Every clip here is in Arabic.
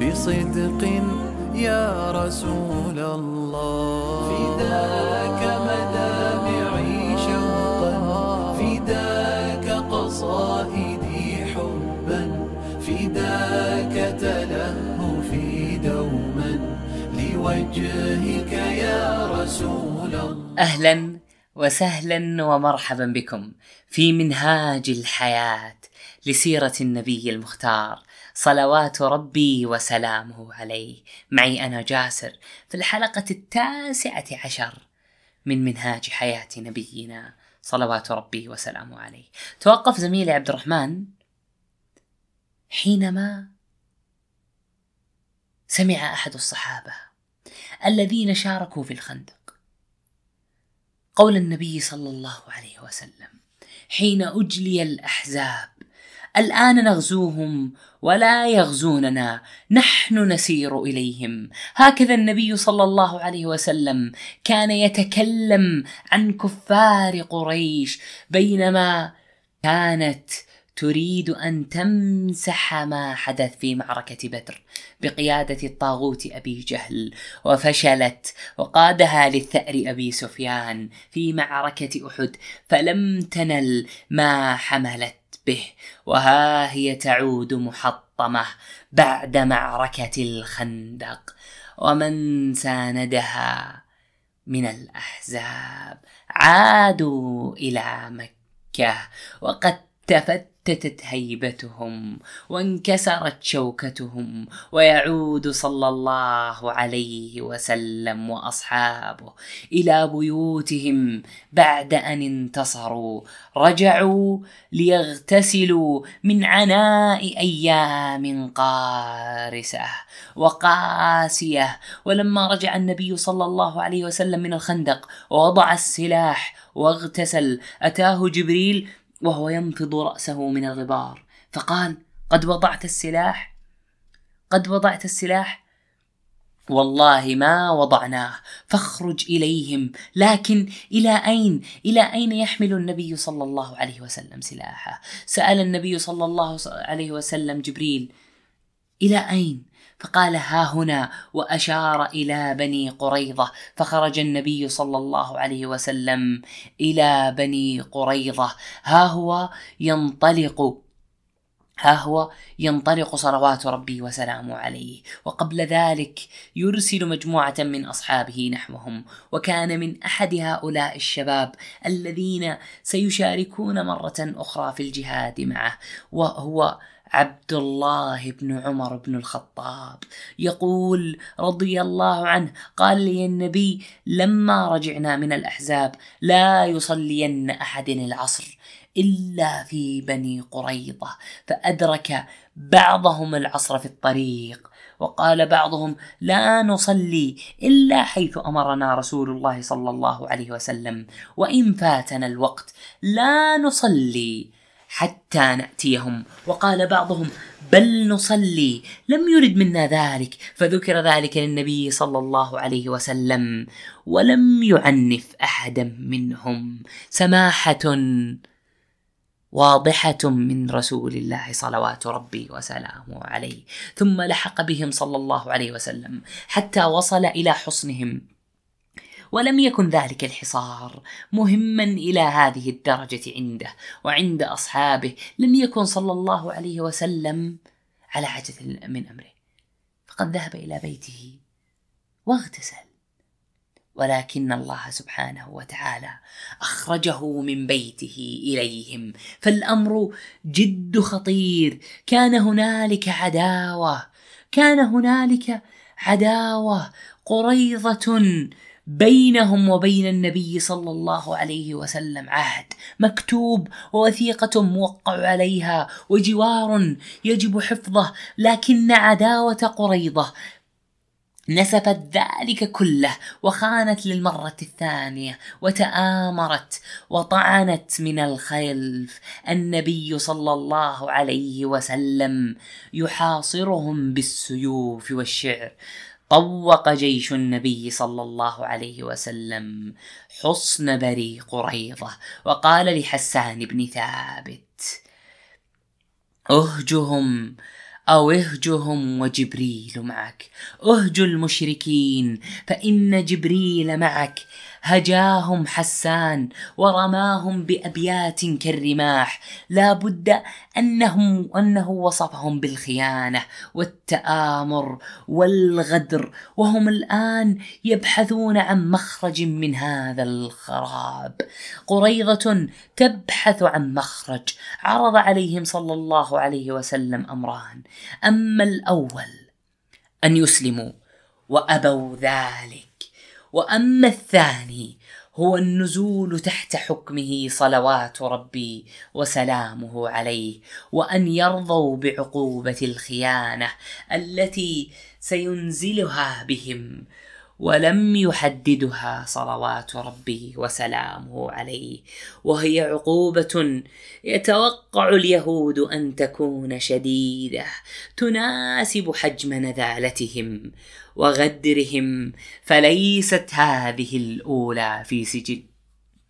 بصدق يا رسول الله. فداك مدامعي شوقا فداك قصائدي حبا فداك تلهفي دوما. لوجهك يا رسول الله. أهلا وسهلا ومرحبا بكم في منهاج الحياة لسيرة النبي المختار. صلوات ربي وسلامه عليه. معي أنا جاسر في الحلقة التاسعة عشر من منهاج حياة نبينا. صلوات ربي وسلامه عليه. توقف زميلي عبد الرحمن حينما سمع أحد الصحابة الذين شاركوا في الخندق قول النبي صلى الله عليه وسلم حين أجلي الأحزاب الآن نغزوهم ولا يغزوننا نحن نسير إليهم. هكذا النبي صلى الله عليه وسلم كان يتكلم عن كفار قريش بينما كانت تريد أن تمسح ما حدث في معركة بدر بقيادة الطاغوت أبي جهل. وفشلت وقادها للثأر أبي سفيان في معركة أحد فلم تنل ما حملت. به وها هي تعود محطمة بعد معركة الخندق. ومن ساندها من الأحزاب عادوا إلى مكة وقد تفتتت هيبتهم وانكسرت شوكتهم ويعود صلى الله عليه وسلم وأصحابه إلى بيوتهم بعد أن انتصروا. رجعوا ليغتسلوا من عناء أيام قارسة وقاسية. ولما رجع النبي صلى الله عليه وسلم من الخندق ووضع السلاح واغتسل. أتاه جبريل وهو ينفض رأسه من الغبار. فقال قد وضعت السلاح قد وضعت السلاح. والله ما وضعناه فاخرج إليهم لكن إلى أين إلى أين يحمل النبي صلى الله عليه وسلم سلاحه؟ سأل النبي صلى الله عليه وسلم جبريل إلى أين؟ فقال ها هنا وأشار إلى بني قريظة فخرج النبي صلى الله عليه وسلم إلى بني قريظة. ها هو ينطلق ها هو ينطلق صلوات ربي وسلامه عليه. وقبل ذلك يرسل مجموعة من أصحابه نحوهم وكان من أحد هؤلاء الشباب الذين سيشاركون مرة أخرى في الجهاد معه وهو عبد الله بن عمر بن الخطاب يقول رضي الله عنه قال لي النبي لما رجعنا من الأحزاب لا يصلين أحد العصر إلا في بني قريظة فأدرك بعضهم العصر في الطريق وقال بعضهم لا نصلي إلا حيث أمرنا رسول الله صلى الله عليه وسلم وإن فاتنا الوقت لا نصلي حتى نأتيهم. وقال بعضهم بل نصلي لم يرد منا ذلك. فذكر ذلك للنبي صلى الله عليه وسلم. ولم يعنف أحدا منهم. سماحة واضحة من رسول الله صلوات ربي وسلامه عليه، ثم لحق بهم صلى الله عليه وسلم حتى وصل إلى حصنهم. ولم يكن ذلك الحصار مهما إلى هذه الدرجة عنده وعند أصحابه لم يكن صلى الله عليه وسلم على عجز من أمره. فقد ذهب إلى بيته واغتسل. ولكن الله سبحانه وتعالى أخرجه من بيته إليهم. فالأمر جد خطير. كان هنالك عداوة. كان هنالك عداوة قريضة بينهم وبين النبي صلى الله عليه وسلم عهد. مكتوب ووثيقة موقع عليها وجوار يجب حفظه لكن عداوة قريضة. نسفت ذلك كله وخانت للمرة الثانية وتآمرت وطعنت من الخلف. النبي صلى الله عليه وسلم يحاصرهم بالسيوف والشعر. طوق جيش النبي صلى الله عليه وسلم حصن بني قريظة وقال لحسان بن ثابت اهجهم أو اهجهم وجبريل معك اهج المشركين فإن جبريل معك هجاهم حسان ورماهم بأبيات كالرماح. لا بد أنهم أنه وصفهم بالخيانة والتآمر والغدر وهم الآن يبحثون عن مخرج من هذا الخراب. قريضة تبحث عن مخرج عرض عليهم صلى الله عليه وسلم أمران. أما الأول أن يسلموا وأبوا ذلك. وأما الثاني هو النزول تحت حكمه صلوات ربي وسلامه عليه وأن يرضوا بعقوبة الخيانة التي سينزلها بهم ولم يحددها صلوات ربي وسلامه عليه. وهي عقوبة يتوقع اليهود أن تكون شديدة تناسب حجم نذالتهم وغدرهم. فليست هذه الأولى في سجل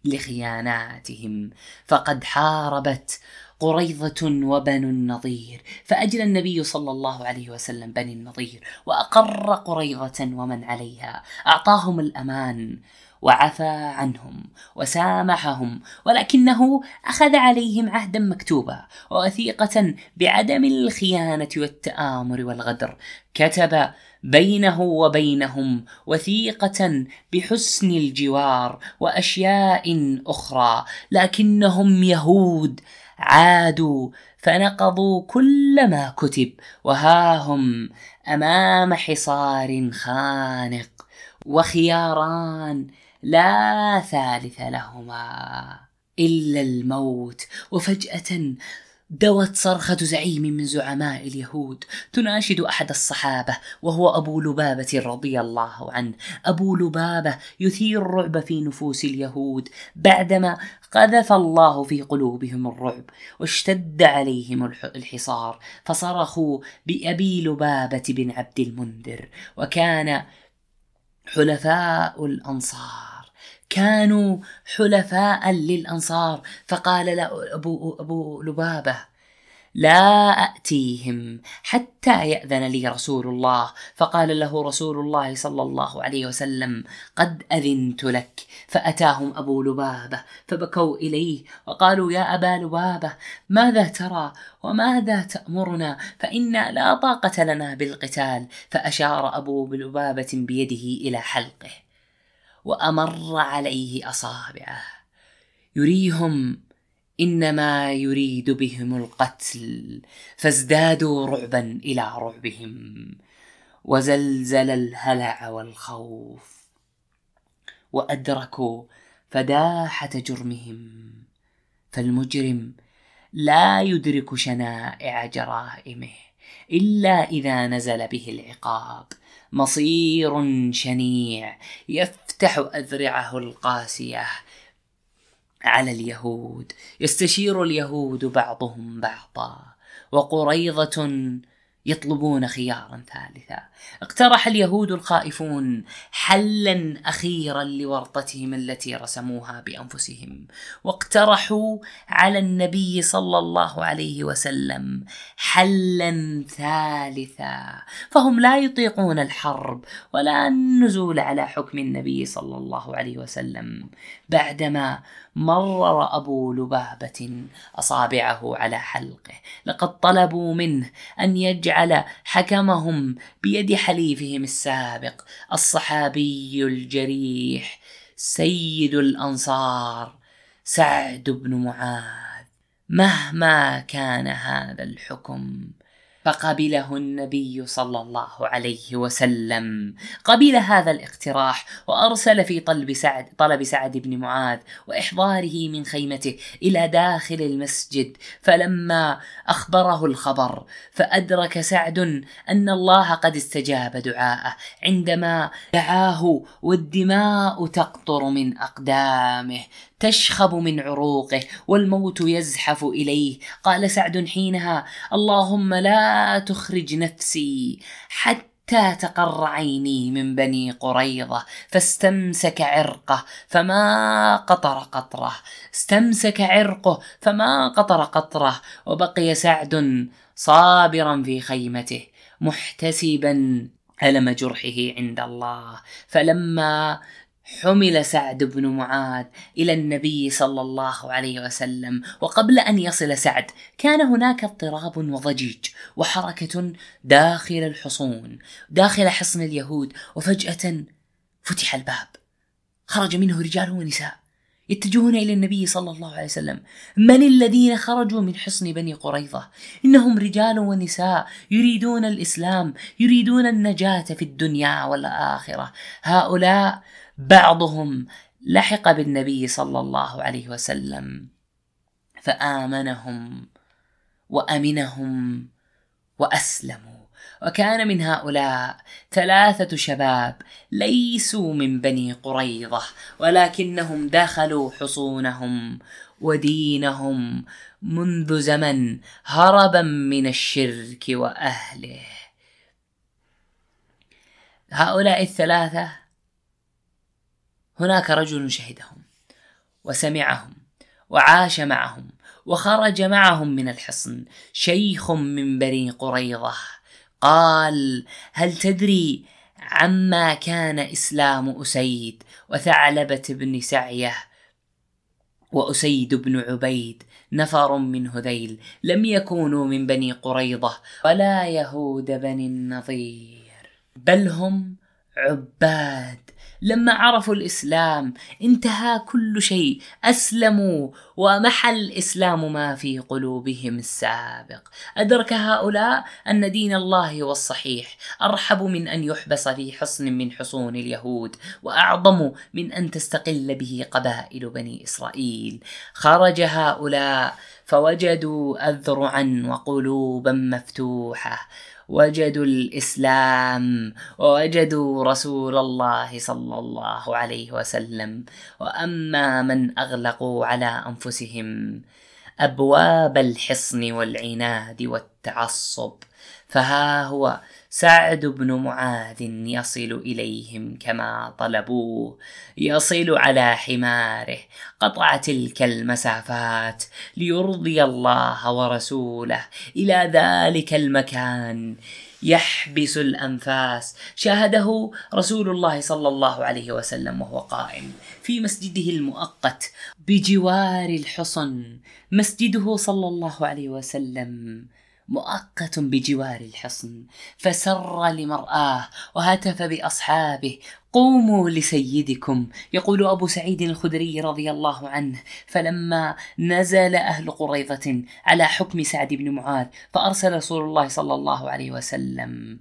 لخياناتهم. فقد حاربت قريضة وبنو النضير فأجل النبي صلى الله عليه وسلم بني النضير وأقر قريضة ومن عليها. أعطاهم الأمان وعفى عنهم وسامحهم ولكنه أخذ عليهم عهدا مكتوبا ووثيقة بعدم الخيانة والتآمر والغدر. كتب بينه وبينهم وثيقة بحسن الجوار وأشياء أخرى لكنهم يهود عادوا فنقضوا كل ما كتب وها هم أمام حصار خانق وخياران لا ثالث لهما إلا الموت. وفجأة دوت صرخة زعيم من زعماء اليهود تناشد أحد الصحابة وهو أبو لبابة رضي الله عنه. أبو لبابة يثير الرعب في نفوس اليهود بعدما قذف الله في قلوبهم الرعب واشتد عليهم الحصار. فصرخوا بأبي لبابة بن عبد المنذر وكان حلفاء الأنصار. كانوا حلفاء للأنصار. فقال له أبو, أبو لبابة لا أتيهم حتى يأذن لي رسول الله. فقال له رسول الله صلى الله عليه وسلم قد أذنت لك. فأتاهم أبو لبابة فبكوا إليه وقالوا يا أبا لبابة ماذا ترى وماذا تأمرنا؟ فإنا لا طاقة لنا بالقتال. فأشار أبو لبابة بيده إلى حلقه. وأمر عليه أصابعه. يريهم إنما يريد بهم القتل فازدادوا رعبا إلى رعبهم وزلزل الهلع والخوف وأدركوا فداحة جرمهم. فالمجرم لا يدرك شنائع جرائمه إلا إذا نزل به العقاب. مصير شنيع يفتح أذرعه القاسية على اليهود يستشير اليهود بعضهم بعضا وقريضة يطلبون خيارا ثالثا. اقترح اليهود الخائفون حلا أخيرا لورطتهم التي رسموها بأنفسهم واقترحوا على النبي صلى الله عليه وسلم حلا ثالثا. فهم لا يطيقون الحرب ولا النزول على حكم النبي صلى الله عليه وسلم. بعدما مرر أبو لبابة أصابعه على حلقه. لقد طلبوا منه أن يجعل حكمهم بيد حليفهم السابق الصحابي الجريح سيد الأنصار سعد بن معاذ. مهما كان هذا الحكم فقبله النبي صلى الله عليه وسلم. قبل هذا الاقتراح وأرسل في طلب سعد, طلب سعد بن معاذ وإحضاره من خيمته إلى داخل المسجد فلما أخبره الخبر فأدرك سعد أن الله قد استجاب دعاءه عندما دعاه والدماء تقطر من أقدامه. تشخب من عروقه والموت يزحف إليه. قال سعد حينها اللهم لا تخرج نفسي حتى تقر عيني من بني قريظة فاستمسك عرقه فما قطر قطره. استمسك عرقه فما قطر قطره وبقي سعد صابرا في خيمته محتسبا ألم جرحه عند الله. فلما حمل سعد بن معاذ إلى النبي صلى الله عليه وسلم وقبل أن يصل سعد كان هناك اضطراب وضجيج وحركة داخل الحصون داخل حصن اليهود وفجأة فتح الباب. خرج منه رجال ونساء يتجهون إلى النبي صلى الله عليه وسلم. من الذين خرجوا من حصن بني قريظة؟ إنهم رجال ونساء يريدون الإسلام يريدون النجاة في الدنيا والآخرة. هؤلاء بعضهم لحق بالنبي صلى الله عليه وسلم فآمنهم وأمنهم وأسلموا. وكان من هؤلاء ثلاثة شباب ليسوا من بني قريظة ولكنهم دخلوا حصونهم ودينهم منذ زمن هربا من الشرك وأهله. هؤلاء الثلاثة هناك رجل شهدهم وسمعهم وعاش معهم وخرج معهم من الحصن. شيخ من بني قريظة قال هل تدري عما كان إسلام أسيد وثعلبة بن سعية وأسيد بن عبيد نفر من هذيل؟ لم يكونوا من بني قريظة ولا يهود بني النضير بل هم عباد لما عرفوا الإسلام انتهى كل شيء. أسلموا ومحى الإسلام ما في قلوبهم السابق. أدرك هؤلاء أن دين الله هو الصحيح. أرحب من أن يحبس في حصن من حصون اليهود وأعظم من أن تستقل به قبائل بني إسرائيل. خرج هؤلاء فوجدوا اذرعا وقلوبا مفتوحة. وجدوا الإسلام ووجدوا رسول الله صلى الله عليه وسلم. وأما من أغلقوا على أنفسهم أبواب الحصن والعناد والتعصب. فها هو سعد بن معاذ يصل إليهم كما طلبوه يصل على حماره. قطع تلك المسافات ليرضي الله ورسوله. إلى ذلك المكان يحبس الأنفاس. شاهده رسول الله صلى الله عليه وسلم وهو قائم في مسجده المؤقت بجوار الحصن. مسجده صلى الله عليه وسلم مؤقت بجوار الحصن فسر لمرآه وهتف بأصحابه قوموا لسيدكم يقول أبو سعيد الخدري رضي الله عنه. فلما نزل أهل قريظة على حكم سعد بن معاذ فأرسل رسول الله صلى الله عليه وسلم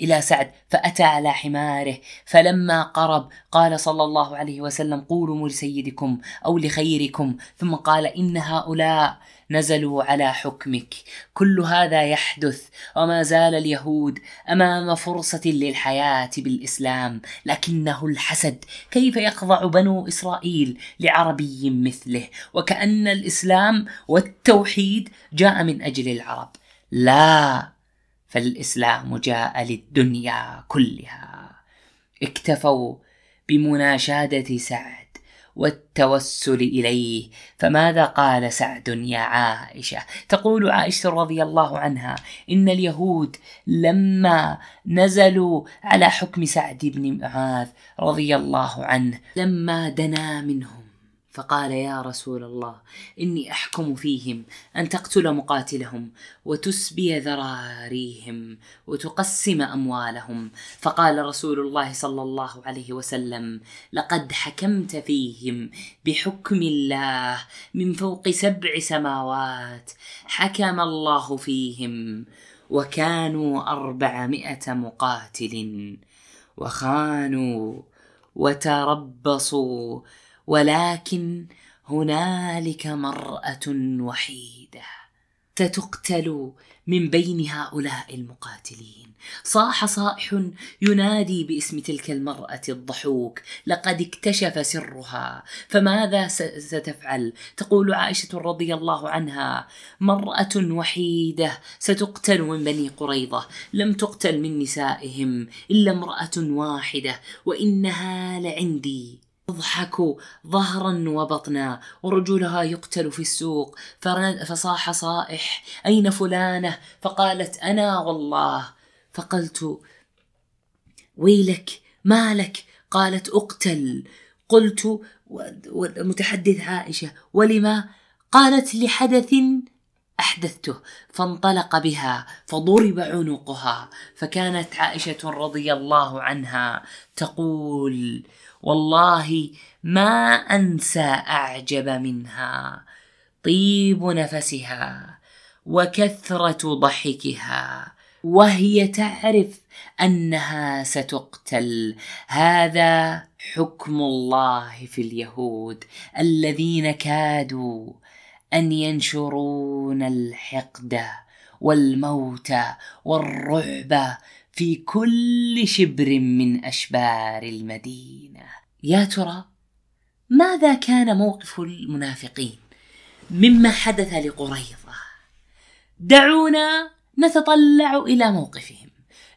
إلى سعد فأتى على حماره فلما قرب قال صلى الله عليه وسلم قولوا لسيدكم أو لخيركم. ثم قال إن هؤلاء نزلوا على حكمك كل هذا يحدث وما زال اليهود أمام فرصة للحياة بالإسلام لكنه الحسد. كيف يخضع بنو إسرائيل لعربي مثله؟ وكأن الإسلام والتوحيد جاء من أجل العرب. لا! فالإسلام جاء للدنيا كلها. اكتفوا بمناشادة سعد والتوسل إليه. فماذا قال سعد يا عائشة؟ تقول عائشة رضي الله عنها إن اليهود لما نزلوا على حكم سعد بن معاذ رضي الله عنه لما دنا منهم. فقال يا رسول الله إني أحكم فيهم أن تقتل مقاتلهم وتسبي ذراريهم وتقسم أموالهم. فقال رسول الله صلى الله عليه وسلم لقد حكمت فيهم بحكم الله من فوق سبع سماوات حكم الله فيهم وكانوا أربعمائة مقاتل وخانوا وتربصوا ولكن هنالك مرأة وحيدة ستقتل من بين هؤلاء المقاتلين. صاح صائح ينادي باسم تلك المرأة الضحوك لقد اكتشف سرها فماذا ستفعل؟ تقول عائشة رضي الله عنها مرأة وحيدة ستقتل من بني قريظة لم تقتل من نسائهم إلا امرأة واحدة وإنها لعندي. تضحك ظهرا وبطنا ورجلها يقتل في السوق. فصاح صائح أين فلانة؟ فقالت أنا والله. فقلت ويلك؟ ما لك؟ قالت أقتل. قلت ومتحدث عائشة ولما؟ قالت لحدث أحدثته. فانطلق بها فضرب عنقها. فكانت عائشة رضي الله عنها تقول والله ما أنسى أعجب منها. طيب نفسها وكثرة ضحكها وهي تعرف أنها ستقتل. هذا حكم الله في اليهود الذين كادوا أن ينشرون الحقد والموت والرعب في كل شبر من أشبار المدينة. يا ترى ماذا كان موقف المنافقين مما حدث لقريظة؟ دعونا نتطلع إلى موقفهم.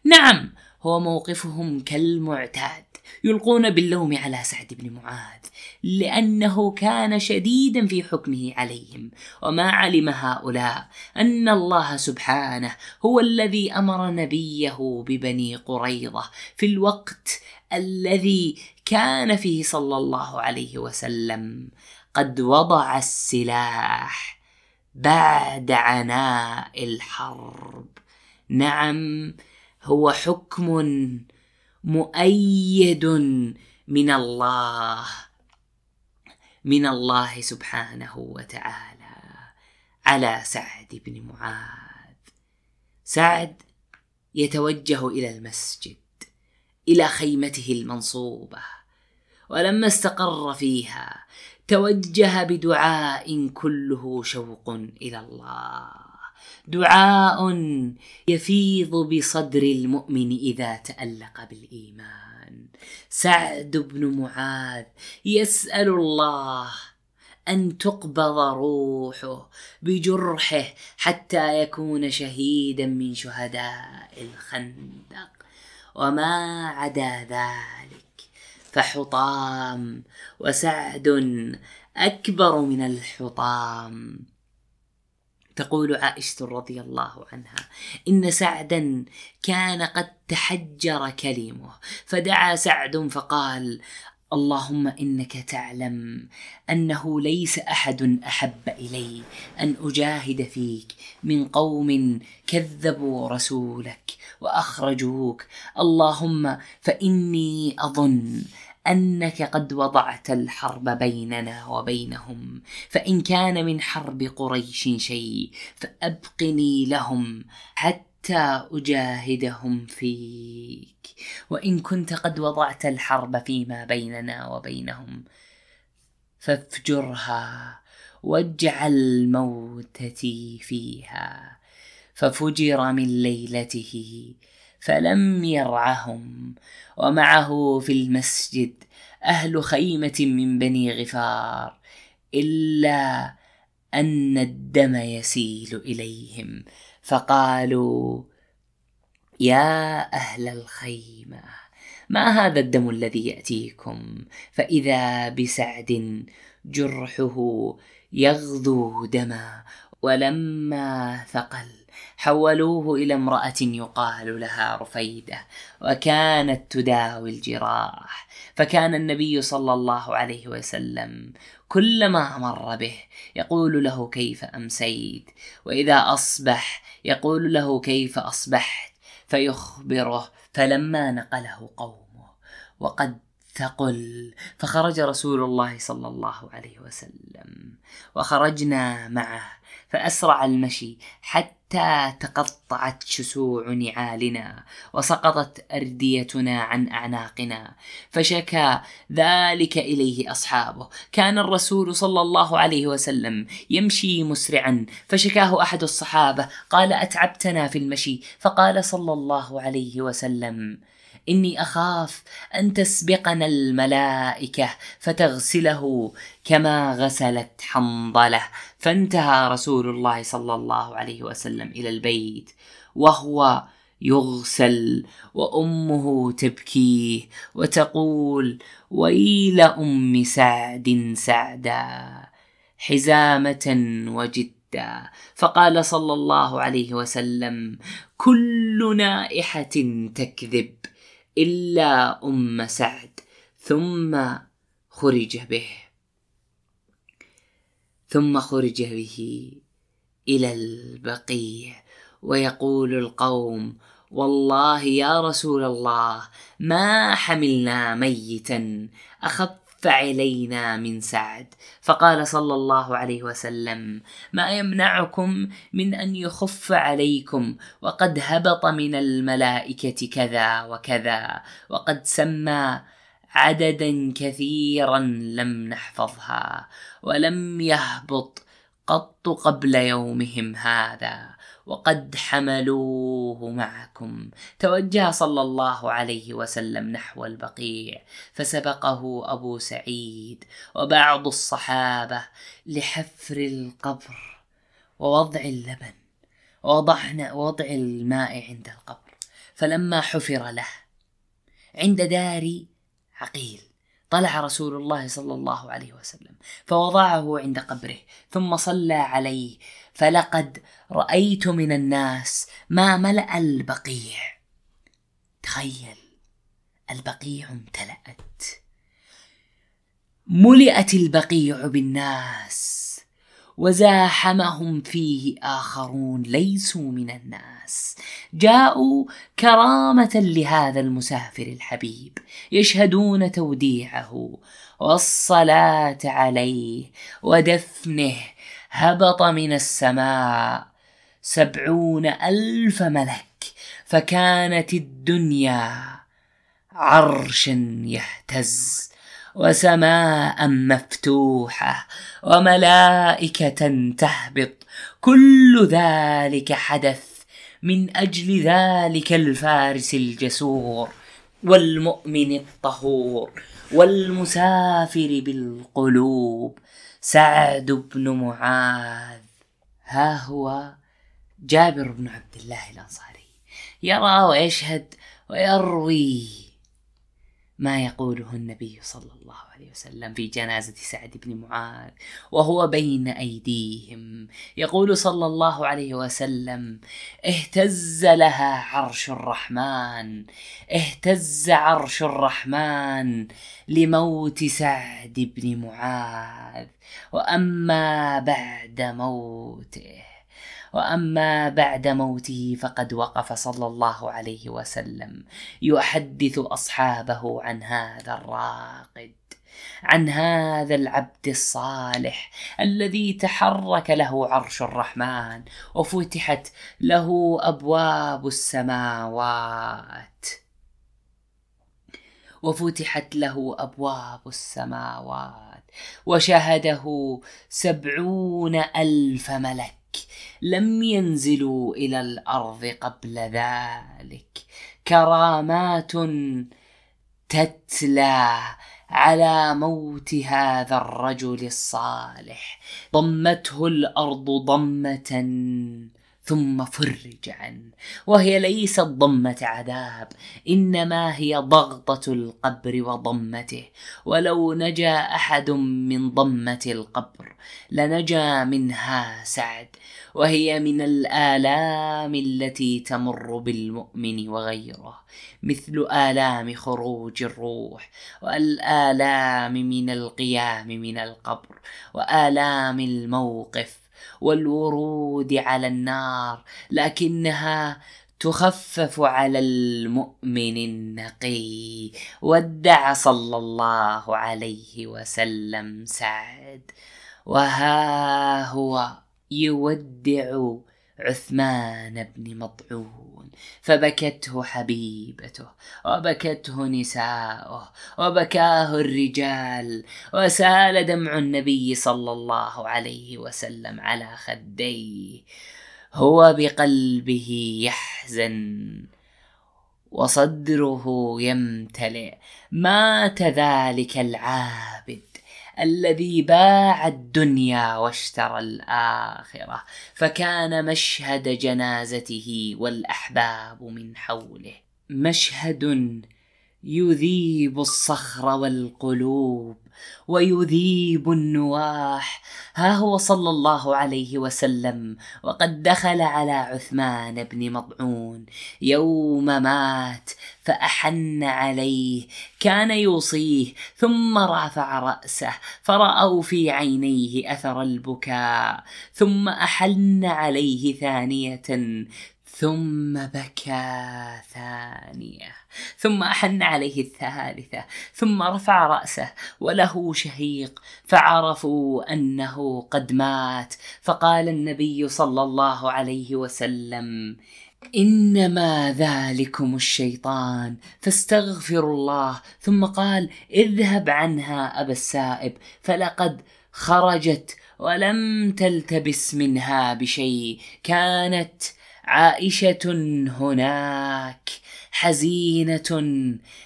نعم هو موقفهم كالمعتاد يلقون باللوم على سعد بن معاذ لأنه كان شديدا في حكمه عليهم. وما علم هؤلاء أن الله سبحانه هو الذي أمر نبيه ببني قريظة في الوقت الذي كان فيه صلى الله عليه وسلم. قد وضع السلاح بعد عناء الحرب. نعم هو حكم مؤيد من الله من الله سبحانه وتعالى. على سعد بن معاذ. سعد يتوجه إلى المسجد إلى خيمته المنصوبة. ولما استقر فيها توجه بدعاء كله شوق إلى الله. دعاء يفيض بصدر المؤمن إذا تألق بالإيمان. سعد بن معاذ يسأل الله أن تقبض روحه بجرحه حتى يكون شهيدا من شهداء الخندق. وما عدا ذلك فحطام. وسعد أكبر من الحطام. تقول عائشة رضي الله عنها إن سعدا كان قد تحجر كلمه. فدعا سعد فقال اللهم إنك تعلم أنه ليس أحد أحب إلي أن أجاهد فيك من قوم كذبوا رسولك. وأخرجوك. اللهم فإني أظن أنك قد وضعت الحرب بيننا وبينهم. فإن كان من حرب قريش شيء فأبقني لهم حتى أجاهدهم فيك. وإن كنت قد وضعت الحرب فيما بيننا وبينهم فافجرها واجعل موتتي فيها. ففجر من ليلته فلم يرعهم. ومعه في المسجد أهل خيمة من بني غفار إلا أن الدم يسيل إليهم. فقالوا يا أهل الخيمة ما هذا الدم الذي يأتيكم؟ فإذا بسعد جرحه يغدو دما ولما ثقل حولوه إلى امرأة يقال لها رفيدة وكانت تداوي الجراح. فكان النبي صلى الله عليه وسلم كلما مر به يقول له كيف أمسيت؟ وإذا أصبح يقول له كيف أصبحت؟ فيخبره فلما نقله قومه وقد ثقل. فخرج رسول الله صلى الله عليه وسلم وخرجنا معه. فأسرع المشي حتى تقطعت شسوع نعالنا وسقطت أرديتنا عن أعناقنا. فشكى ذلك إليه أصحابه. كان الرسول صلى الله عليه وسلم يمشي مسرعا. فشكاه أحد الصحابة قال أتعبتنا في المشي؟ فقال صلى الله عليه وسلم إني أخاف أن تسبقنا الملائكة فتغسله كما غسلت حنظلة. فانتهى رسول الله صلى الله عليه وسلم إلى البيت وهو يغسل وأمه تبكيه وتقول ويل أم سعد سعدا حزامة وجدا. فقال صلى الله عليه وسلم كل نائحة تكذب. إلا أم سعد ثم خرج به. ثم خرج به إلى البقيع ويقول القوم والله يا رسول الله ما حملنا ميتا أخف فعلينا من سعد. فقال صلى الله عليه وسلم ما يمنعكم من أن يخف عليكم؟ وقد هبط من الملائكة كذا وكذا وقد سمى عددا كثيرا لم نحفظها ولم يهبط قط قبل يومهم هذا. وقد حملوه معكم. توجه صلى الله عليه وسلم نحو البقيع فسبقه أبو سعيد وبعض الصحابة لحفر القبر ووضع اللبن ووضعنا وضع الماء عند القبر. فلما حفر له عند دار عقيل طلع رسول الله صلى الله عليه وسلم فوضعه عند قبره ثم صلى عليه. فلقد رأيت من الناس ما ملأ البقيع. تخيل البقيع امتلأت. ملئت البقيع بالناس وزاحمهم فيه آخرون ليسوا من الناس. جاءوا كرامة لهذا المسافر الحبيب يشهدون توديعه والصلاة عليه ودفنه هبط من السماء. سبعون ألف ملك فكانت الدنيا عرشا يهتز وسماء مفتوحة وملائكة تهبط. كل ذلك حدث من أجل ذلك الفارس الجسور والمؤمن الطهور والمسافر بالقلوب. سعد بن معاذ ها هو؟ جابر بن عبد الله الأنصاري. يرى ويشهد ويروي ما يقوله النبي صلى الله عليه وسلم في جنازة سعد بن معاذ وهو بين أيديهم. يقول صلى الله عليه وسلم اهتز لها عرش الرحمن اهتز عرش الرحمن لموت سعد بن معاذ وأما بعد موته وأما بعد موته فقد وقف صلى الله عليه وسلم. يحدث أصحابه عن هذا الراقد عن هذا العبد الصالح الذي تحرك له عرش الرحمن وفتحت له أبواب السماوات. وفتحت له أبواب السماوات. وشهده سبعون ألف ملك. لم ينزلوا إلى الأرض قبل ذلك. كرامات تتلى على موت هذا الرجل الصالح. ضمته الأرض ضمة ثم فرج عنه وهي ليست ضمة عذاب إنما هي ضغطة القبر وضمته. ولو نجا أحد من ضمة القبر لنجا منها سعد وهي من الآلام التي تمر بالمؤمن وغيره مثل آلام خروج الروح والآلام من القيام من القبر وآلام الموقف والورود على النار لكنها تخفف على المؤمن النقي. ودع صلى الله عليه وسلم سعد. وها هو يودع عثمان بن مطعون. فبكته حبيبته وبكته نساؤه وبكاه الرجال وسال دمع النبي صلى الله عليه وسلم على خديه. هو بقلبه يحزن وصدره يمتلئ. مات ذلك العابد الذي باع الدنيا واشترى الآخرة فكان مشهد جنازته والأحباب من حوله. مشهد يذيب الصخر والقلوب ويذيب النواح. ها هو صلى الله عليه وسلم. وقد دخل على عثمان بن مضعون يوم مات فأحن عليه. كان يوصيه. ثم رفع رأسه. فرأوا في عينيه أثر البكاء. ثم أحن عليه ثانية. ثم بكى ثانية ثم أحن عليه الثالثة ثم رفع رأسه وله شهيق فعرفوا أنه قد مات. فقال النبي صلى الله عليه وسلم إنما ذلكم الشيطان فاستغفروا الله. ثم قال اذهب عنها أبا السائب فلقد خرجت ولم تلتبس منها بشيء. كانت عائشة هناك حزينة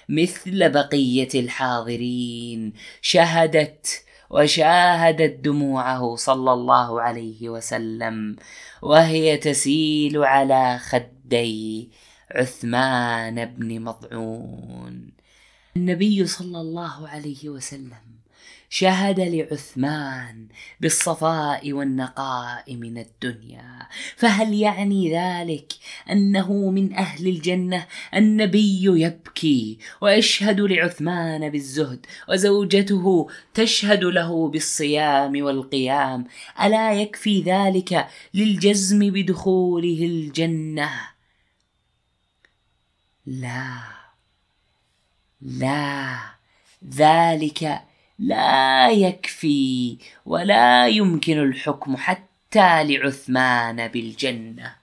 مثل بقية الحاضرين. شهدت وشاهدت دموعه صلى الله عليه وسلم وهي تسيل على خدي عثمان بن مضعون. النبي صلى الله عليه وسلم شهد لعثمان بالصفاء والنقاء من الدنيا. فهل يعني ذلك أنه من أهل الجنة النبي يبكي ويشهد لعثمان بالزهد وزوجته تشهد له بالصيام والقيام؟ ألا يكفي ذلك للجزم بدخوله الجنة؟ لا. لا. ذلك لا يكفي ولا يمكن الحكم حتى لعثمان بالجنة.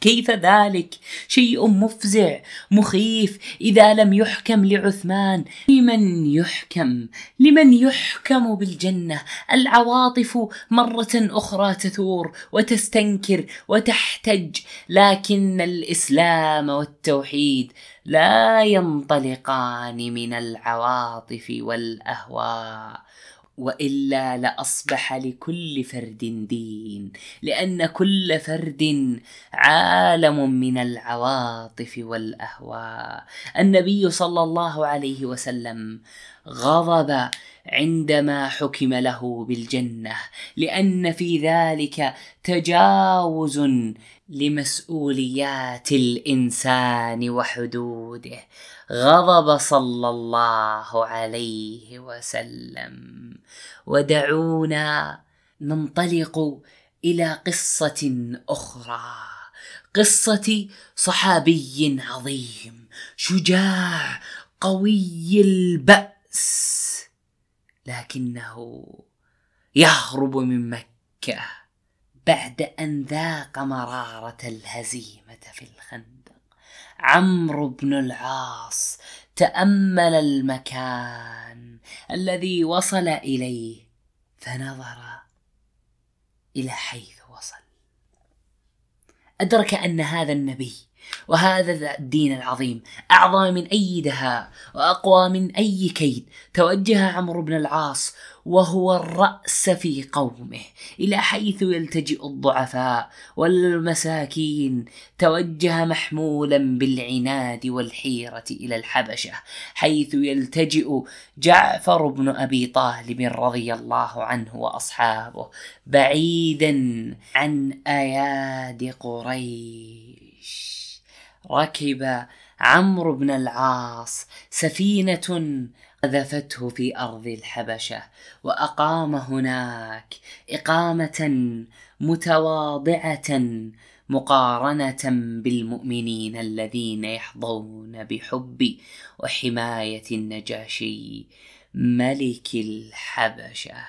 كيف ذلك؟ شيء مفزع مخيف. إذا لم يحكم لعثمان لمن يحكم؟ لمن يحكم بالجنة؟ العواطف مرة أخرى تثور وتستنكر وتحتج لكن الإسلام والتوحيد لا ينطلقان من العواطف والأهواء. وإلا لأصبح لكل فرد دين لأن كل فرد عالم من العواطف والأهواء. النبي صلى الله عليه وسلم غضب عندما حكم له بالجنة لأن في ذلك تجاوز لمسؤوليات الإنسان وحدوده. غضب صلى الله عليه وسلم. ودعونا ننطلق إلى قصة أخرى. قصة صحابي عظيم شجاع قوي البأس. لكنه يهرب من مكة بعد أن ذاق مرارة الهزيمة في الخندق. عمرو بن العاص تأمل المكان الذي وصل إليه فنظر إلى حيث وصل. أدرك أن هذا النبي وهذا الدين العظيم أعظم من أي دهاء وأقوى من أي كيد. توجه عمرو بن العاص وهو الرأس في قومه إلى حيث يلتجئ الضعفاء والمساكين. توجه محمولا بالعناد والحيرة إلى الحبشة حيث يلتجئ جعفر بن أبي طالب رضي الله عنه وأصحابه بعيدا عن أياد قريش. ركب عمرو بن العاص سفينة قذفته في أرض الحبشة وأقام هناك إقامة متواضعة مقارنة بالمؤمنين الذين يحظون بحب وحماية النجاشي ملك الحبشة.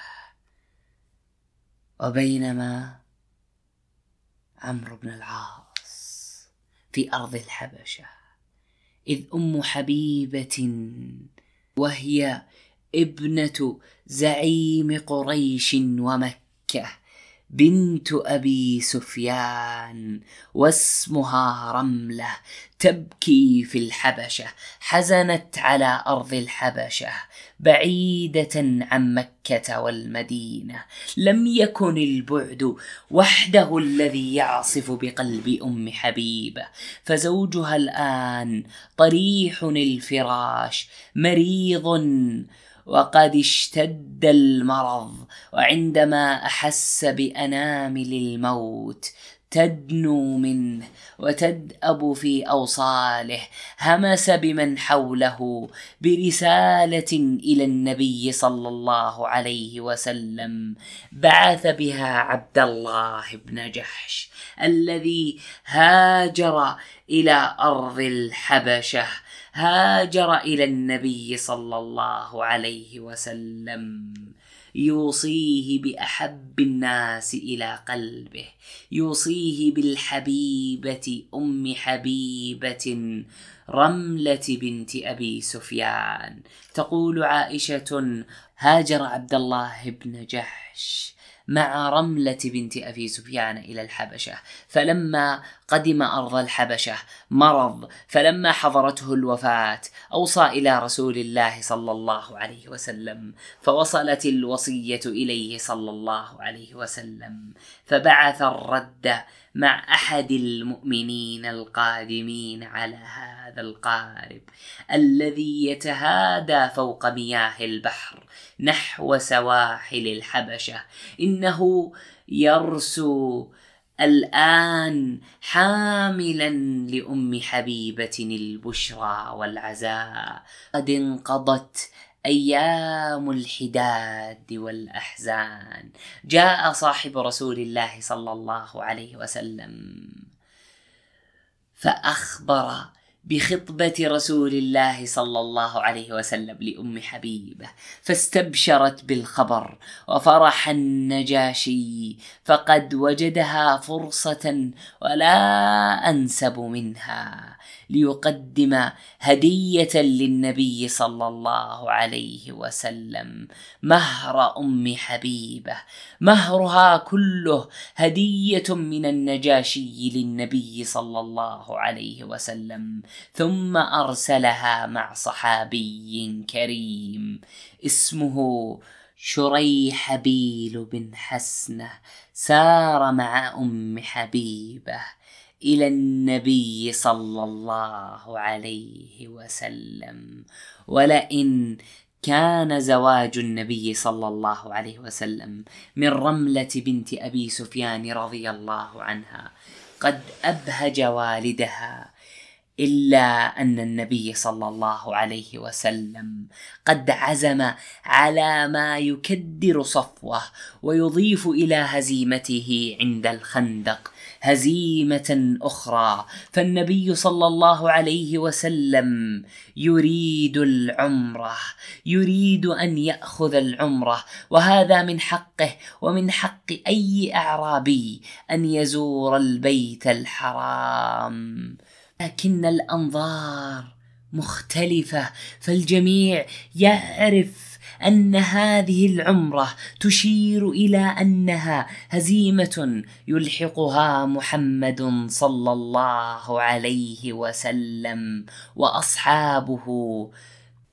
وبينما عمرو بن العاص في أرض الحبشة إذ أم حبيبة وهي ابنة زعيم قريش ومكة. بنت أبي سفيان واسمها رملة تبكي في الحبشة حزنت على أرض الحبشة بعيدة عن مكة والمدينة. لم يكن البعد وحده الذي يعصف بقلب أم حبيبة. فزوجها الآن طريح الفراش مريض وقد اشتد المرض وعندما أحس بأنامل الموت تدنو منه وتدأب في أوصاله همس بمن حوله برسالة إلى النبي صلى الله عليه وسلم بعث بها عبد الله بن جحش الذي هاجر إلى أرض الحبشة هاجر إلى النبي صلى الله عليه وسلم يوصيه بأحب الناس إلى قلبه يوصيه بالحبيبة أم حبيبة رملة بنت أبي سفيان. تقول عائشة هاجر عبد الله بن جحش. مع رملة بنت أبي سفيان إلى الحبشة. فلما قدم أرض الحبشة مرض. فلما حضرته الوفاة أوصى إلى رسول الله صلى الله عليه وسلم. فوصلت الوصية إليه صلى الله عليه وسلم. فبعث الرد مع أحد المؤمنين القادمين على هذا القارب الذي يتهادى فوق مياه البحر. نحو سواحل الحبشة. إنه يرسو الآن حاملا لأم حبيبة البشرى والعزاء. قد انقضت أيام الحداد والأحزان. جاء صاحب رسول الله صلى الله عليه وسلم فأخبر بخطبة رسول الله صلى الله عليه وسلم لأم حبيبة فاستبشرت بالخبر وفرح النجاشي فقد وجدها فرصة ولا أنسب منها. ليقدم هدية للنبي صلى الله عليه وسلم. مهر أم حبيبة. مهرها كله هدية من النجاشي للنبي صلى الله عليه وسلم. ثم أرسلها مع صحابي كريم. اسمه شريحبيل بن حسنة. سار مع أم حبيبة. إلى النبي صلى الله عليه وسلم. ولئن كان زواج النبي صلى الله عليه وسلم من رملة بنت أبي سفيان رضي الله عنها قد أبهج والدها إلا أن النبي صلى الله عليه وسلم قد عزم على ما يكدر صفوه ويضيف إلى هزيمته عند الخندق. هزيمة أخرى. فالنبي صلى الله عليه وسلم يريد العمرة يريد أن يأخذ العمرة وهذا من حقه ومن حق أي أعرابي أن يزور البيت الحرام. لكن الأنظار مختلفة فالجميع يعرف أن هذه العمرة تشير إلى أنها هزيمة يلحقها محمد صلى الله عليه وسلم وأصحابه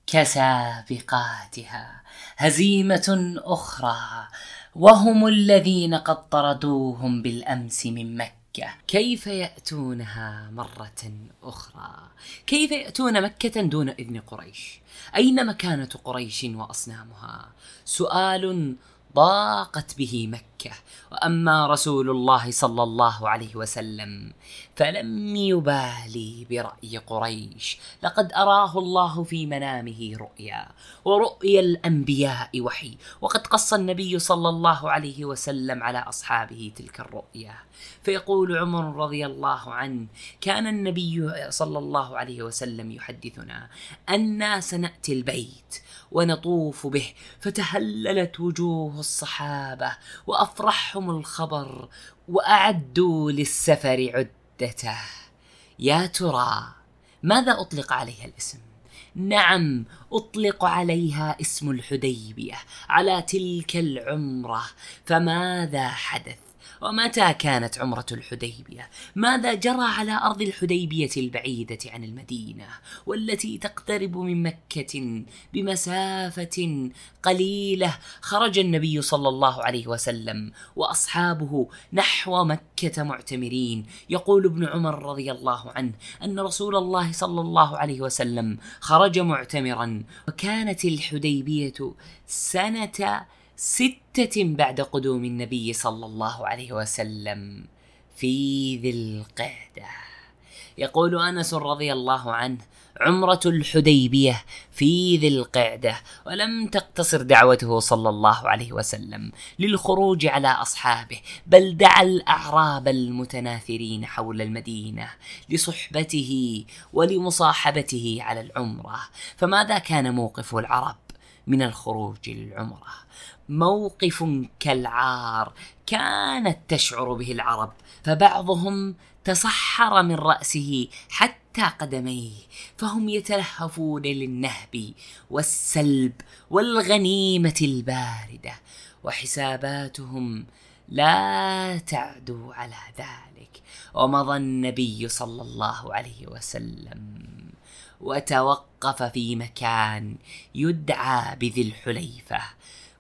كسابقاتها. هزيمة أخرى وهم الذين قد طردوهم بالأمس من مكة. كيف يأتونها مرة أخرى؟ كيف يأتون مكة دون إذن قريش؟ أين مكانة قريش وأصنامها؟ سؤال ضاقت به مكة. وأما رسول الله صلى الله عليه وسلم فلم يبالي برأي قريش. لقد أراه الله في منامه رؤيا ورؤيا الأنبياء وحي. وقد قص النبي صلى الله عليه وسلم على أصحابه تلك الرؤيا. فيقول عمر رضي الله عنه كان النبي صلى الله عليه وسلم يحدثنا أنا سناتي البيت ونطوف به فتهللت وجوه الصحابة وافرحهم الخبر وأعدوا للسفر عدته. يا ترى ماذا أطلق عليها الاسم؟ نعم أطلق عليها اسم الحديبية على تلك العمرة. فماذا حدث؟ ومتى كانت عمرة الحديبية؟ ماذا جرى على أرض الحديبية البعيدة عن المدينة والتي تقترب من مكة بمسافة قليلة خرج النبي صلى الله عليه وسلم وأصحابه نحو مكة معتمرين يقول ابن عمر رضي الله عنه أن رسول الله صلى الله عليه وسلم خرج معتمرا وكانت الحديبية سنة ستة بعد قدوم النبي صلى الله عليه وسلم في ذي القعدة. يقول أنس رضي الله عنه عمرة الحديبية في ذي القعدة ولم تقتصر دعوته صلى الله عليه وسلم للخروج على أصحابه بل دعا الأعراب المتناثرين حول المدينة لصحبته ولمصاحبته على العمرة. فماذا كان موقف العرب من الخروج للعمرة؟ موقف كالعار كانت تشعر به العرب فبعضهم تصحر من رأسه حتى قدميه فهم يتلهفون للنهب والسلب والغنيمة الباردة وحساباتهم لا تعدو على ذلك. ومضى النبي صلى الله عليه وسلم وتوقف في مكان يدعى بذي الحليفة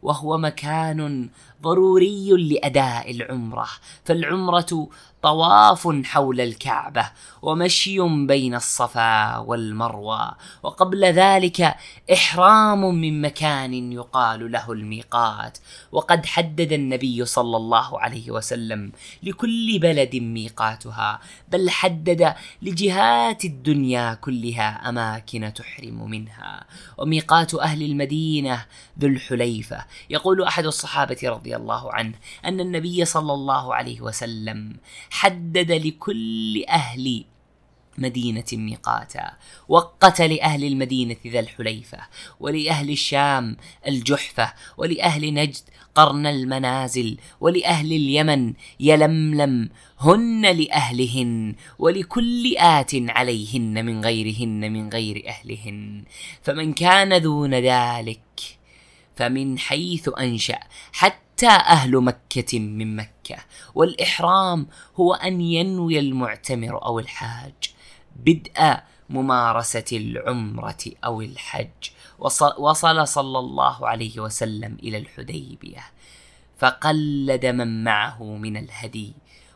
وهو مكان ضروري لأداء العمرة. فالعمرة طواف حول الكعبة ومشي بين الصفا والمروه وقبل ذلك إحرام من مكان يقال له الميقات وقد حدد النبي صلى الله عليه وسلم لكل بلد ميقاتها بل حدد لجهات الدنيا كلها أماكن تحرم منها. وميقات أهل المدينة ذو الحليفة يقول أحد الصحابة رضي الله عنه أن النبي صلى الله عليه وسلم حدد لكل أهل مدينة ميقاتا وقت لأهل المدينة ذا الحليفة ولأهل الشام الجحفة ولأهل نجد قرن المنازل ولأهل اليمن يلملم هن لأهلهن ولكل آت عليهن من غيرهن من غير أهلهن. فمن كان دون ذلك فمن حيث أنشأ حتى حتى أهل مكة من مكة؟ والإحرام هو أن ينوي المعتمر أو الحاج. بدء ممارسة العمرة أو الحج. وصل صلى الله عليه وسلم إلى الحديبية. فقلد من معه من الهدي.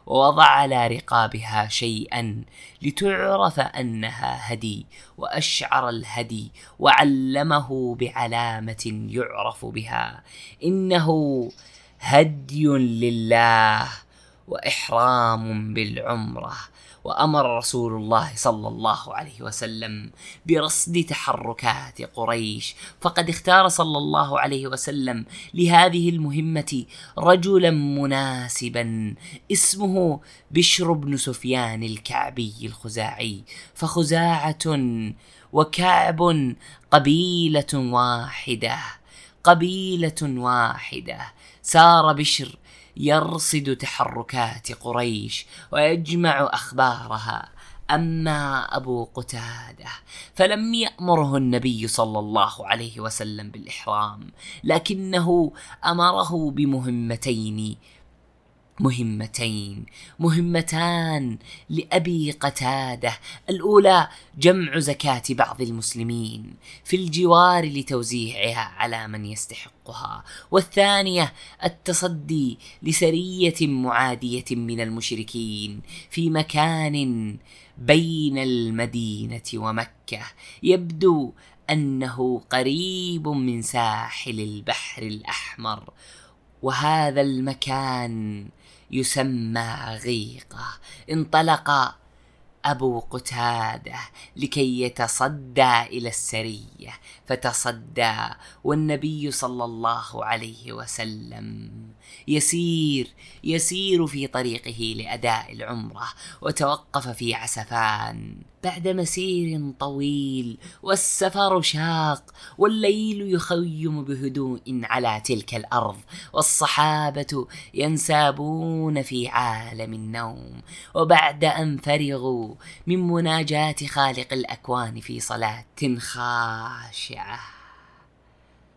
ووضع على رقابها شيئا لتعرف أنها هدي. وأشعر الهدي وعلمه بعلامة يعرف بها. إنه هدي لله وإحرام بالعمرة وأمر رسول الله صلى الله عليه وسلم برصد تحركات قريش. فقد اختار صلى الله عليه وسلم لهذه المهمة رجلا مناسبا اسمه بشر بن سفيان الكعبي الخزاعي. فخزاعة وكعب قبيلة واحدة قبيلة واحدة. سار بشر يرصد تحركات قريش ويجمع أخبارها. أما أبو قتادة فلم يأمره النبي صلى الله عليه وسلم بالإحرام لكنه أمره بمهمتين مهمتين. مهمتان لأبي قتادة. الأولى جمع زكاة بعض المسلمين في الجوار لتوزيعها على من يستحقها. والثانية التصدي لسرية معادية من المشركين في مكان بين المدينة ومكة. يبدو أنه قريب من ساحل البحر الأحمر. وهذا المكان يسمى غيقة. انطلق أبو قتادة لكي يتصدى إلى السرية. فتصدى والنبي صلى الله عليه وسلم يسير يسير في طريقه لأداء العمرة وتوقف في عسفان بعد مسير طويل والسفر شاق والليل يخيم بهدوء على تلك الأرض والصحابة ينسابون في عالم النوم. وبعد أن فرغوا من مناجاة خالق الأكوان في صلاة خاشعة.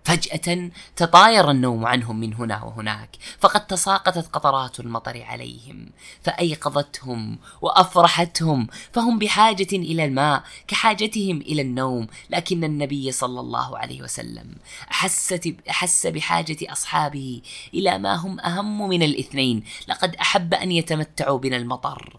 فجأة تطاير النوم عنهم من هنا وهناك فقد تساقطت قطرات المطر عليهم فأيقظتهم وأفرحتهم فهم بحاجة إلى الماء كحاجتهم إلى النوم. لكن النبي صلى الله عليه وسلم أحس, أحس بحاجة أصحابه إلى ما هم أهم من الاثنين. لقد أحب أن يتمتعوا بنا المطر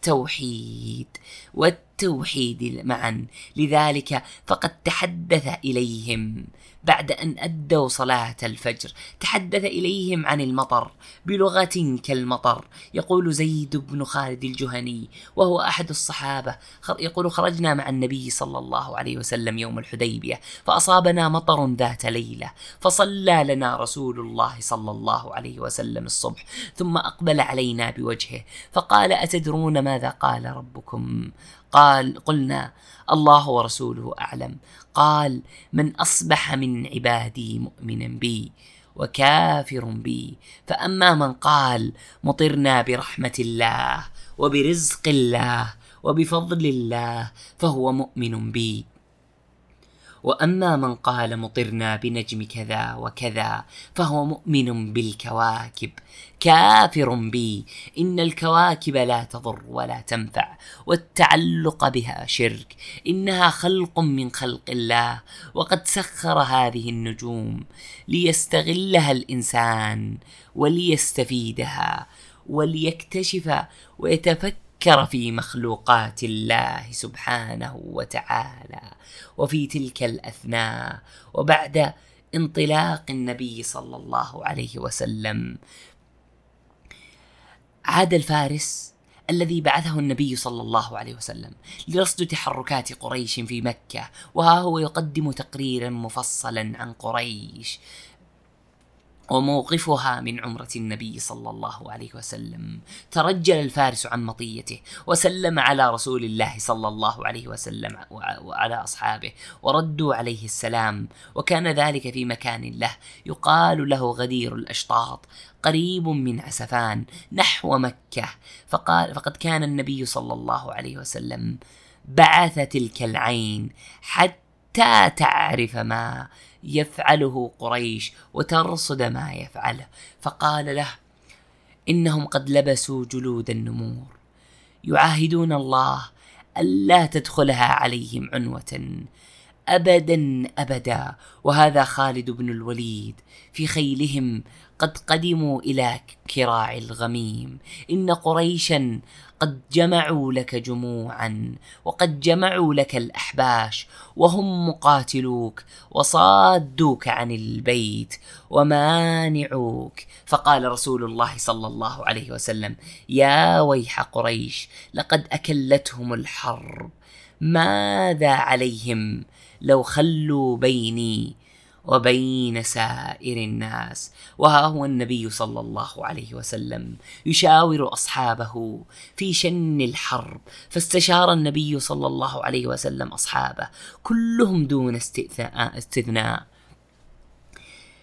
والتوحيد والتوحيد معا. لذلك فقد تحدث إليهم. بعد أن أدوا صلاة الفجر. تحدث إليهم عن المطر بلغة كالمطر. يقول زيد بن خالد الجهني وهو أحد الصحابة. يقول خرجنا مع النبي صلى الله عليه وسلم يوم الحديبية فأصابنا مطر ذات ليلة فصلى لنا رسول الله صلى الله عليه وسلم الصبح ثم أقبل علينا بوجهه فقال أتدرون ماذا قال ربكم؟ قال قلنا الله ورسوله أعلم. قال من أصبح من عبادي مؤمنا بي وكافر بي. فأما من قال مطرنا برحمة الله وبرزق الله وبفضل الله فهو مؤمن بي. وأما من قال مطرنا بنجم كذا وكذا فهو مؤمن بالكواكب. كافر بي. إن الكواكب لا تضر ولا تنفع والتعلق بها شرك. إنها خلق من خلق الله وقد سخر هذه النجوم ليستغلها الإنسان وليستفيدها وليكتشف ويتفكر فكر في مخلوقات الله سبحانه وتعالى. وفي تلك الأثناء وبعد انطلاق النبي صلى الله عليه وسلم عاد الفارس الذي بعثه النبي صلى الله عليه وسلم لرصد تحركات قريش في مكة وها هو يقدم تقريرا مفصلا عن قريش. وموقفها من عمرة النبي صلى الله عليه وسلم. ترجل الفارس عن مطيته وسلم على رسول الله صلى الله عليه وسلم وعلى أصحابه وردوا عليه السلام. وكان ذلك في مكان له يقال له غدير الأشطاط قريب من عسفان نحو مكة. فقال فقد كان النبي صلى الله عليه وسلم بعث تلك العين حتى تعرف ما يفعله قريش وترصد ما يفعله. فقال له إنهم قد لبسوا جلود النمور. يعاهدون الله الا تدخلها عليهم عنوة ابدا أبدا. وهذا خالد بن الوليد في خيلهم قد قدموا إلى كراع الغميم. إن قريشا قد جمعوا لك جموعا وقد جمعوا لك الأحباش وهم مقاتلوك وصادوك عن البيت ومانعوك. فقال رسول الله صلى الله عليه وسلم يا ويح قريش لقد أكلتهم الحرب ماذا عليهم لو خلوا بيني وبين سائر الناس. وها هو النبي صلى الله عليه وسلم يشاور أصحابه في شن الحرب فاستشار النبي صلى الله عليه وسلم أصحابه كلهم دون استثناء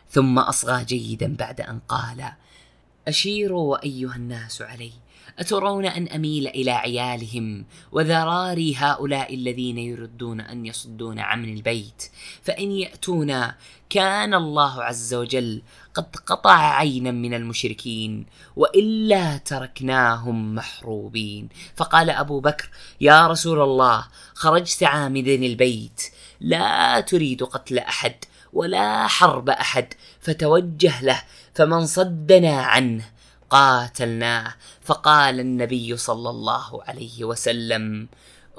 ثم أصغى جيدا بعد أن قال أشيروا أيها الناس علي أترون أن أميل إلى عيالهم وذراري هؤلاء الذين يردون أن يصدون عن البيت؟ فإن يأتونا كان الله عز وجل قد قطع عينا من المشركين وإلا تركناهم محروبين. فقال أبو بكر يا رسول الله خرجت عامدا البيت لا تريد قتل أحد ولا حرب أحد فتوجه له فمن صدنا عنه قاتلناه. فقال النبي صلى الله عليه وسلم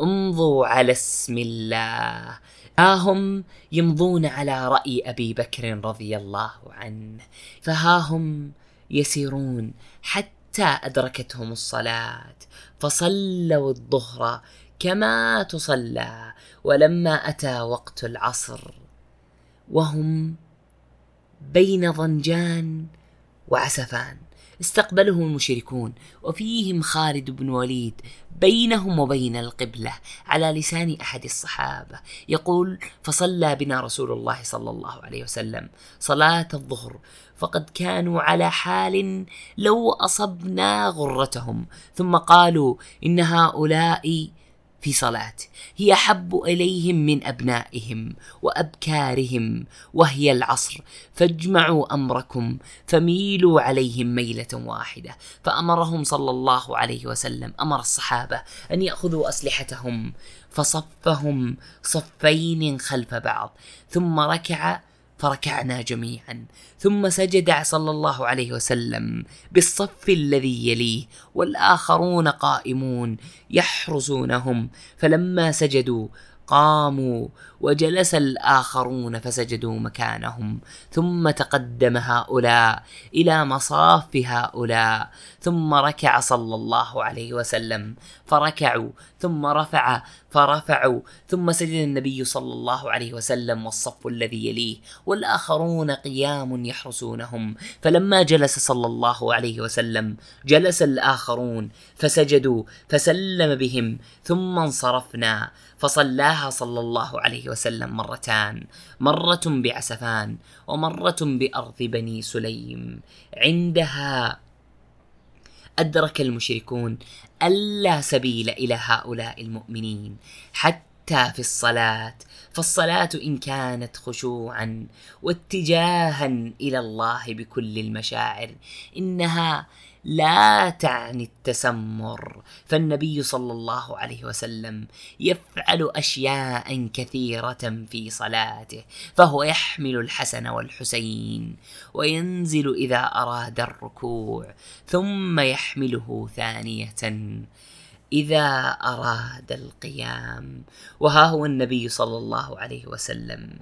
امضوا على اسم الله. ها هم يمضون على رأي أبي بكر رضي الله عنه. فها هم يسيرون حتى أدركتهم الصلاة فصلوا الظهر كما تصلى ولما أتى وقت العصر وهم بين ضنجان وعسفان. استقبلهم المشركون وفيهم خالد بن وليد بينهم وبين القبلة على لسان أحد الصحابة. يقول فصلى بنا رسول الله صلى الله عليه وسلم صلاة الظهر فقد كانوا على حال لو أصبنا غرتهم ثم قالوا إن هؤلاء في صلاة هي أحب إليهم من أبنائهم وأبكارهم وهي العصر. فاجمعوا أمركم فميلوا عليهم ميلة واحدة. فأمرهم صلى الله عليه وسلم أمر الصحابة أن يأخذوا أسلحتهم فصفهم صفين خلف بعض. ثم ركع فركعنا جميعا ثم سجد صلى الله عليه وسلم بالصف الذي يليه والآخرون قائمون يحرسونهم. فلما سجدوا قاموا وجلس الآخرون فسجدوا مكانهم ثم تقدم هؤلاء إلى مصاف هؤلاء ثم ركع صلى الله عليه وسلم فركعوا ثم رفع فرفعوا ثم سجد النبي صلى الله عليه وسلم والصف الذي يليه والآخرون قيام يحرسونهم. فلما جلس صلى الله عليه وسلم جلس الآخرون فسجدوا فسلم بهم ثم انصرفنا فصلاها صلى الله عليه وسلم مرتان مرة بعسفان ومرة بأرض بني سليم. عندها أدرك المشركون ألا سبيل إلى هؤلاء المؤمنين حتى في الصلاة فالصلاة إن كانت خشوعا واتجاها إلى الله بكل المشاعر إنها لا تعني التسمر. فالنبي صلى الله عليه وسلم يفعل أشياء كثيرة في صلاته فهو يحمل الحسن والحسين وينزل إذا أراد الركوع ثم يحمله ثانية إذا أراد القيام. وها هو النبي صلى الله عليه وسلم.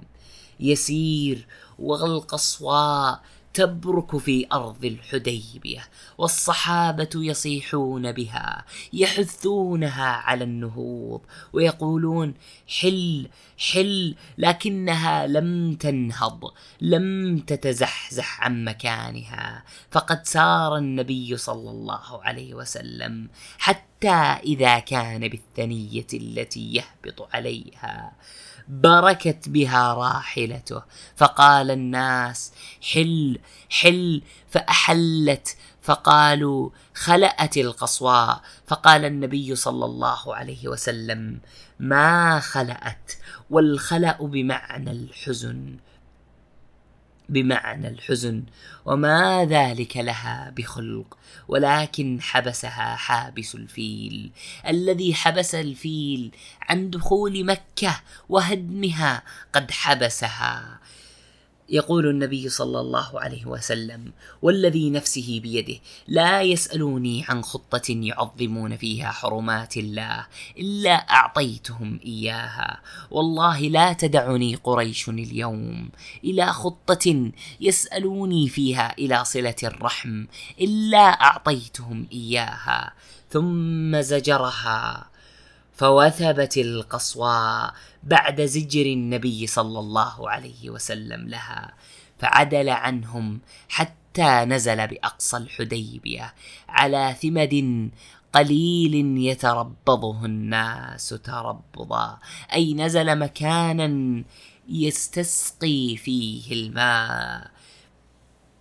يسير والقصواء تبرك في أرض الحديبية والصحابة يصيحون بها يحثونها على النهوض ويقولون حل حل لكنها لم تنهض لم تتزحزح عن مكانها. فقد سار النبي صلى الله عليه وسلم حتى إذا كان بالثنية التي يهبط عليها. بركت بها راحلته. فقال الناس حل حل. فأحلت. فقالوا خلأت القصواء. فقال النبي صلى الله عليه وسلم ما خلأت والخلأ بمعنى الحزن. بمعنى الحزن وما ذلك لها بخلق ولكن حبسها حابس الفيل. الذي حبس الفيل عن دخول مكة وهدمها قد حبسها. يقول النبي صلى الله عليه وسلم والذي نفسه بيده لا يسألوني عن خطة يعظمون فيها حرمات الله إلا أعطيتهم إياها. والله لا تدعني قريش اليوم إلى خطة يسألوني فيها إلى صلة الرحم إلا أعطيتهم إياها. ثم زجرها فوثبت القصوى بعد زجر النبي صلى الله عليه وسلم لها فعدل عنهم حتى نزل بأقصى الحديبية على ثمد قليل يتربضه الناس تربضا أي نزل مكانا يستسقي فيه الماء.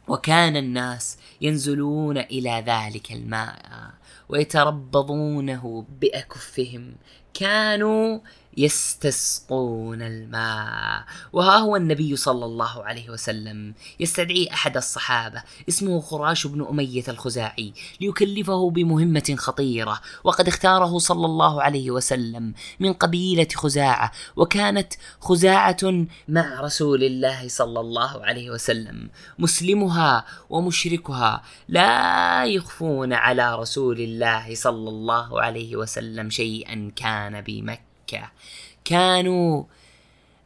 وكان الناس ينزلون إلى ذلك الماء. ويتربضونه بأكفهم. كانوا يستسقون الماء. وها هو النبي صلى الله عليه وسلم يستدعي أحد الصحابة اسمه خراش بن أمية الخزاعي ليكلفه بمهمة خطيرة. وقد اختاره صلى الله عليه وسلم من قبيلة خزاعة وكانت خزاعة مع رسول الله صلى الله عليه وسلم. مسلمها ومشركها لا يخفون على رسول الله صلى الله عليه وسلم شيئا كان بمكة. مكة كانوا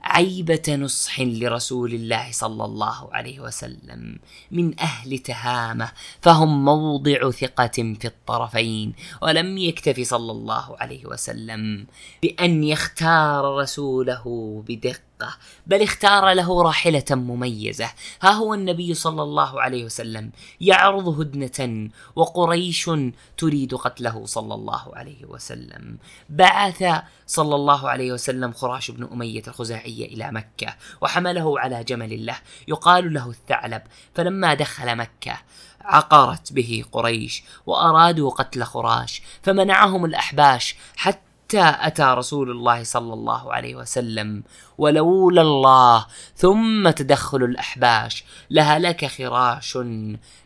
عيبة نصح لرسول الله صلى الله عليه وسلم من أهل تهامة فهم موضع ثقة في الطرفين ولم يكتف صلى الله عليه وسلم بأن يختار رسوله بدقة الدقة بل اختار له راحلة مميزة. ها هو النبي صلى الله عليه وسلم يعرض هدنة وقريش تريد قتله صلى الله عليه وسلم. بعث صلى الله عليه وسلم خراش بن أمية الخزاعي إلى مكة وحمله على جمل له. يقال له الثعلب. فلما دخل مكة عقرت به قريش وأرادوا قتل خراش فمنعهم الأحباش حتى حتى أتى رسول الله صلى الله عليه وسلم ولولا الله ثم تدخل الأحباش لهلك خراش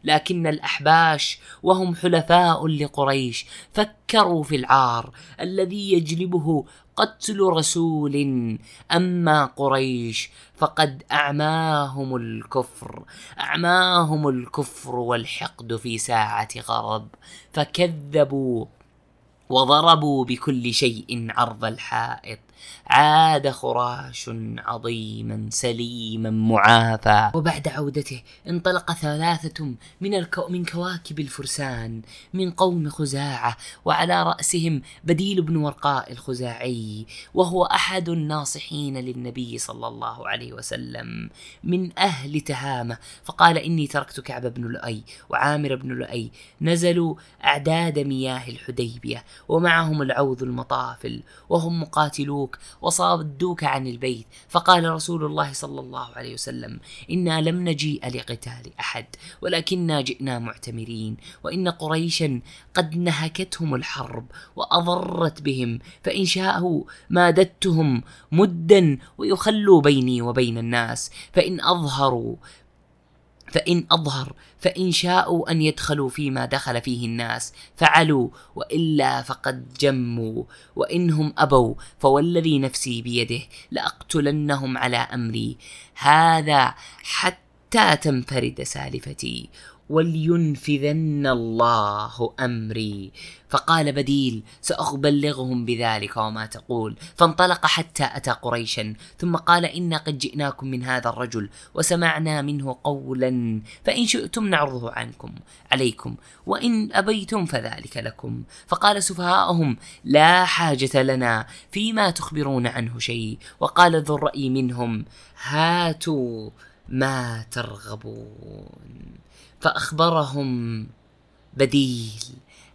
لكن الأحباش وهم حلفاء لقريش فكروا في العار الذي يجلبه قتل رسول أما قريش فقد أعماهم الكفر أعماهم الكفر والحقد في ساعة غضب فكذبوا. وضربوا بكل شيء عرض الحائط. عاد خراش عظيما سليما معافى. وبعد عودته انطلق ثلاثة من, الكو من كواكب الفرسان من قوم خزاعة وعلى رأسهم بديل بن ورقاء الخزاعي وهو أحد الناصحين للنبي صلى الله عليه وسلم من أهل تهامة. فقال إني تركت كعب بن لؤي وعامر بن لؤي نزلوا أعداد مياه الحديبية ومعهم العوذ المطافل وهم مقاتلوك وصادوك عن البيت. فقال رسول الله صلى الله عليه وسلم إنا لم نجيء لقتال أحد ولكننا جئنا معتمرين. وإن قريشا قد نهكتهم الحرب وأضرت بهم فإن شاءوا مادتهم مدا ويخلوا بيني وبين الناس. فإن أظهروا فإن أظهر فإن شاءوا أن يدخلوا فيما دخل فيه الناس فعلوا وإلا فقد جموا وإنهم أبوا فوالذي نفسي بيده لأقتلنهم على أمري. هذا حتى تنفرد سالفتي. ولينفذن الله أمري. فقال بديل سابلغهم بذلك وما تقول. فانطلق حتى أتى قريشا ثم قال أنا قد جئناكم من هذا الرجل وسمعنا منه قولا فإن شئتم نعرضه عنكم عليكم وإن أبيتم فذلك لكم. فقال سفهاءهم لا حاجة لنا فيما تخبرون عنه شيء. وقال ذو الرأي منهم هاتوا ما ترغبون. فأخبرهم بديل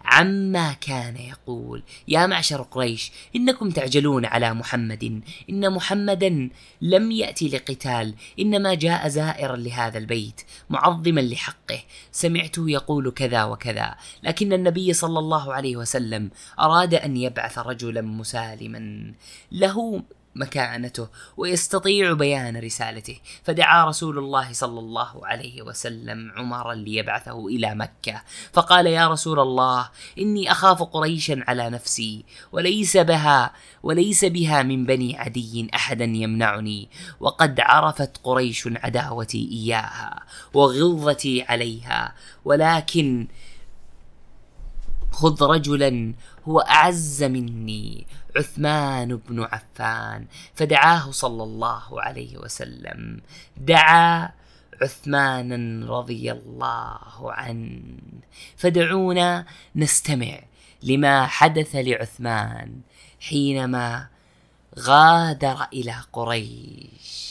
عما كان يقول. يا معشر قريش إنكم تعجلون على محمد. إن محمدا لم يأتي لقتال إنما جاء زائرا لهذا البيت معظما لحقه. سمعته يقول كذا وكذا لكن النبي صلى الله عليه وسلم أراد أن يبعث رجلا مسالما. له مكانته ويستطيع بيان رسالته. فدعا رسول الله صلى الله عليه وسلم عمرا ليبعثه إلى مكة. فقال يا رسول الله إني أخاف قريشا على نفسي وليس بها وليس بها من بني عدي احدا يمنعني. وقد عرفت قريش عداوتي إياها وغلظتي عليها ولكن خذ رجلا هو أعز مني. عثمان بن عفان فدعاه صلى الله عليه وسلم. دعا عثمانا رضي الله عنه. فدعونا نستمع لما حدث لعثمان حينما غادر إلى قريش.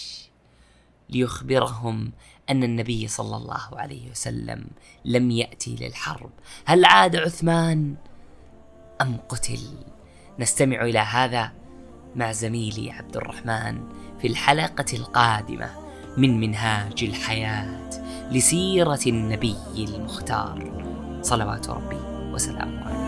ليخبرهم أن النبي صلى الله عليه وسلم لم يأتي للحرب. هل عاد عثمان أم قتل؟ نستمع إلى هذا مع زميلي عبد الرحمن في الحلقة القادمة من منهاج الحياة لسيرة النبي المختار. صلوات ربي وسلامه عليه.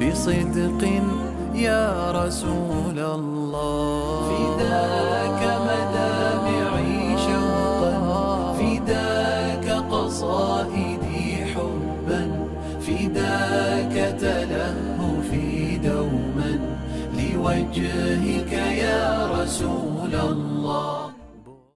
بصدق يا رسول الله. فداك مدامعي شوقا فداك قصائدي حبا فداك تلهفي دوما لوجهك يا رسول الله.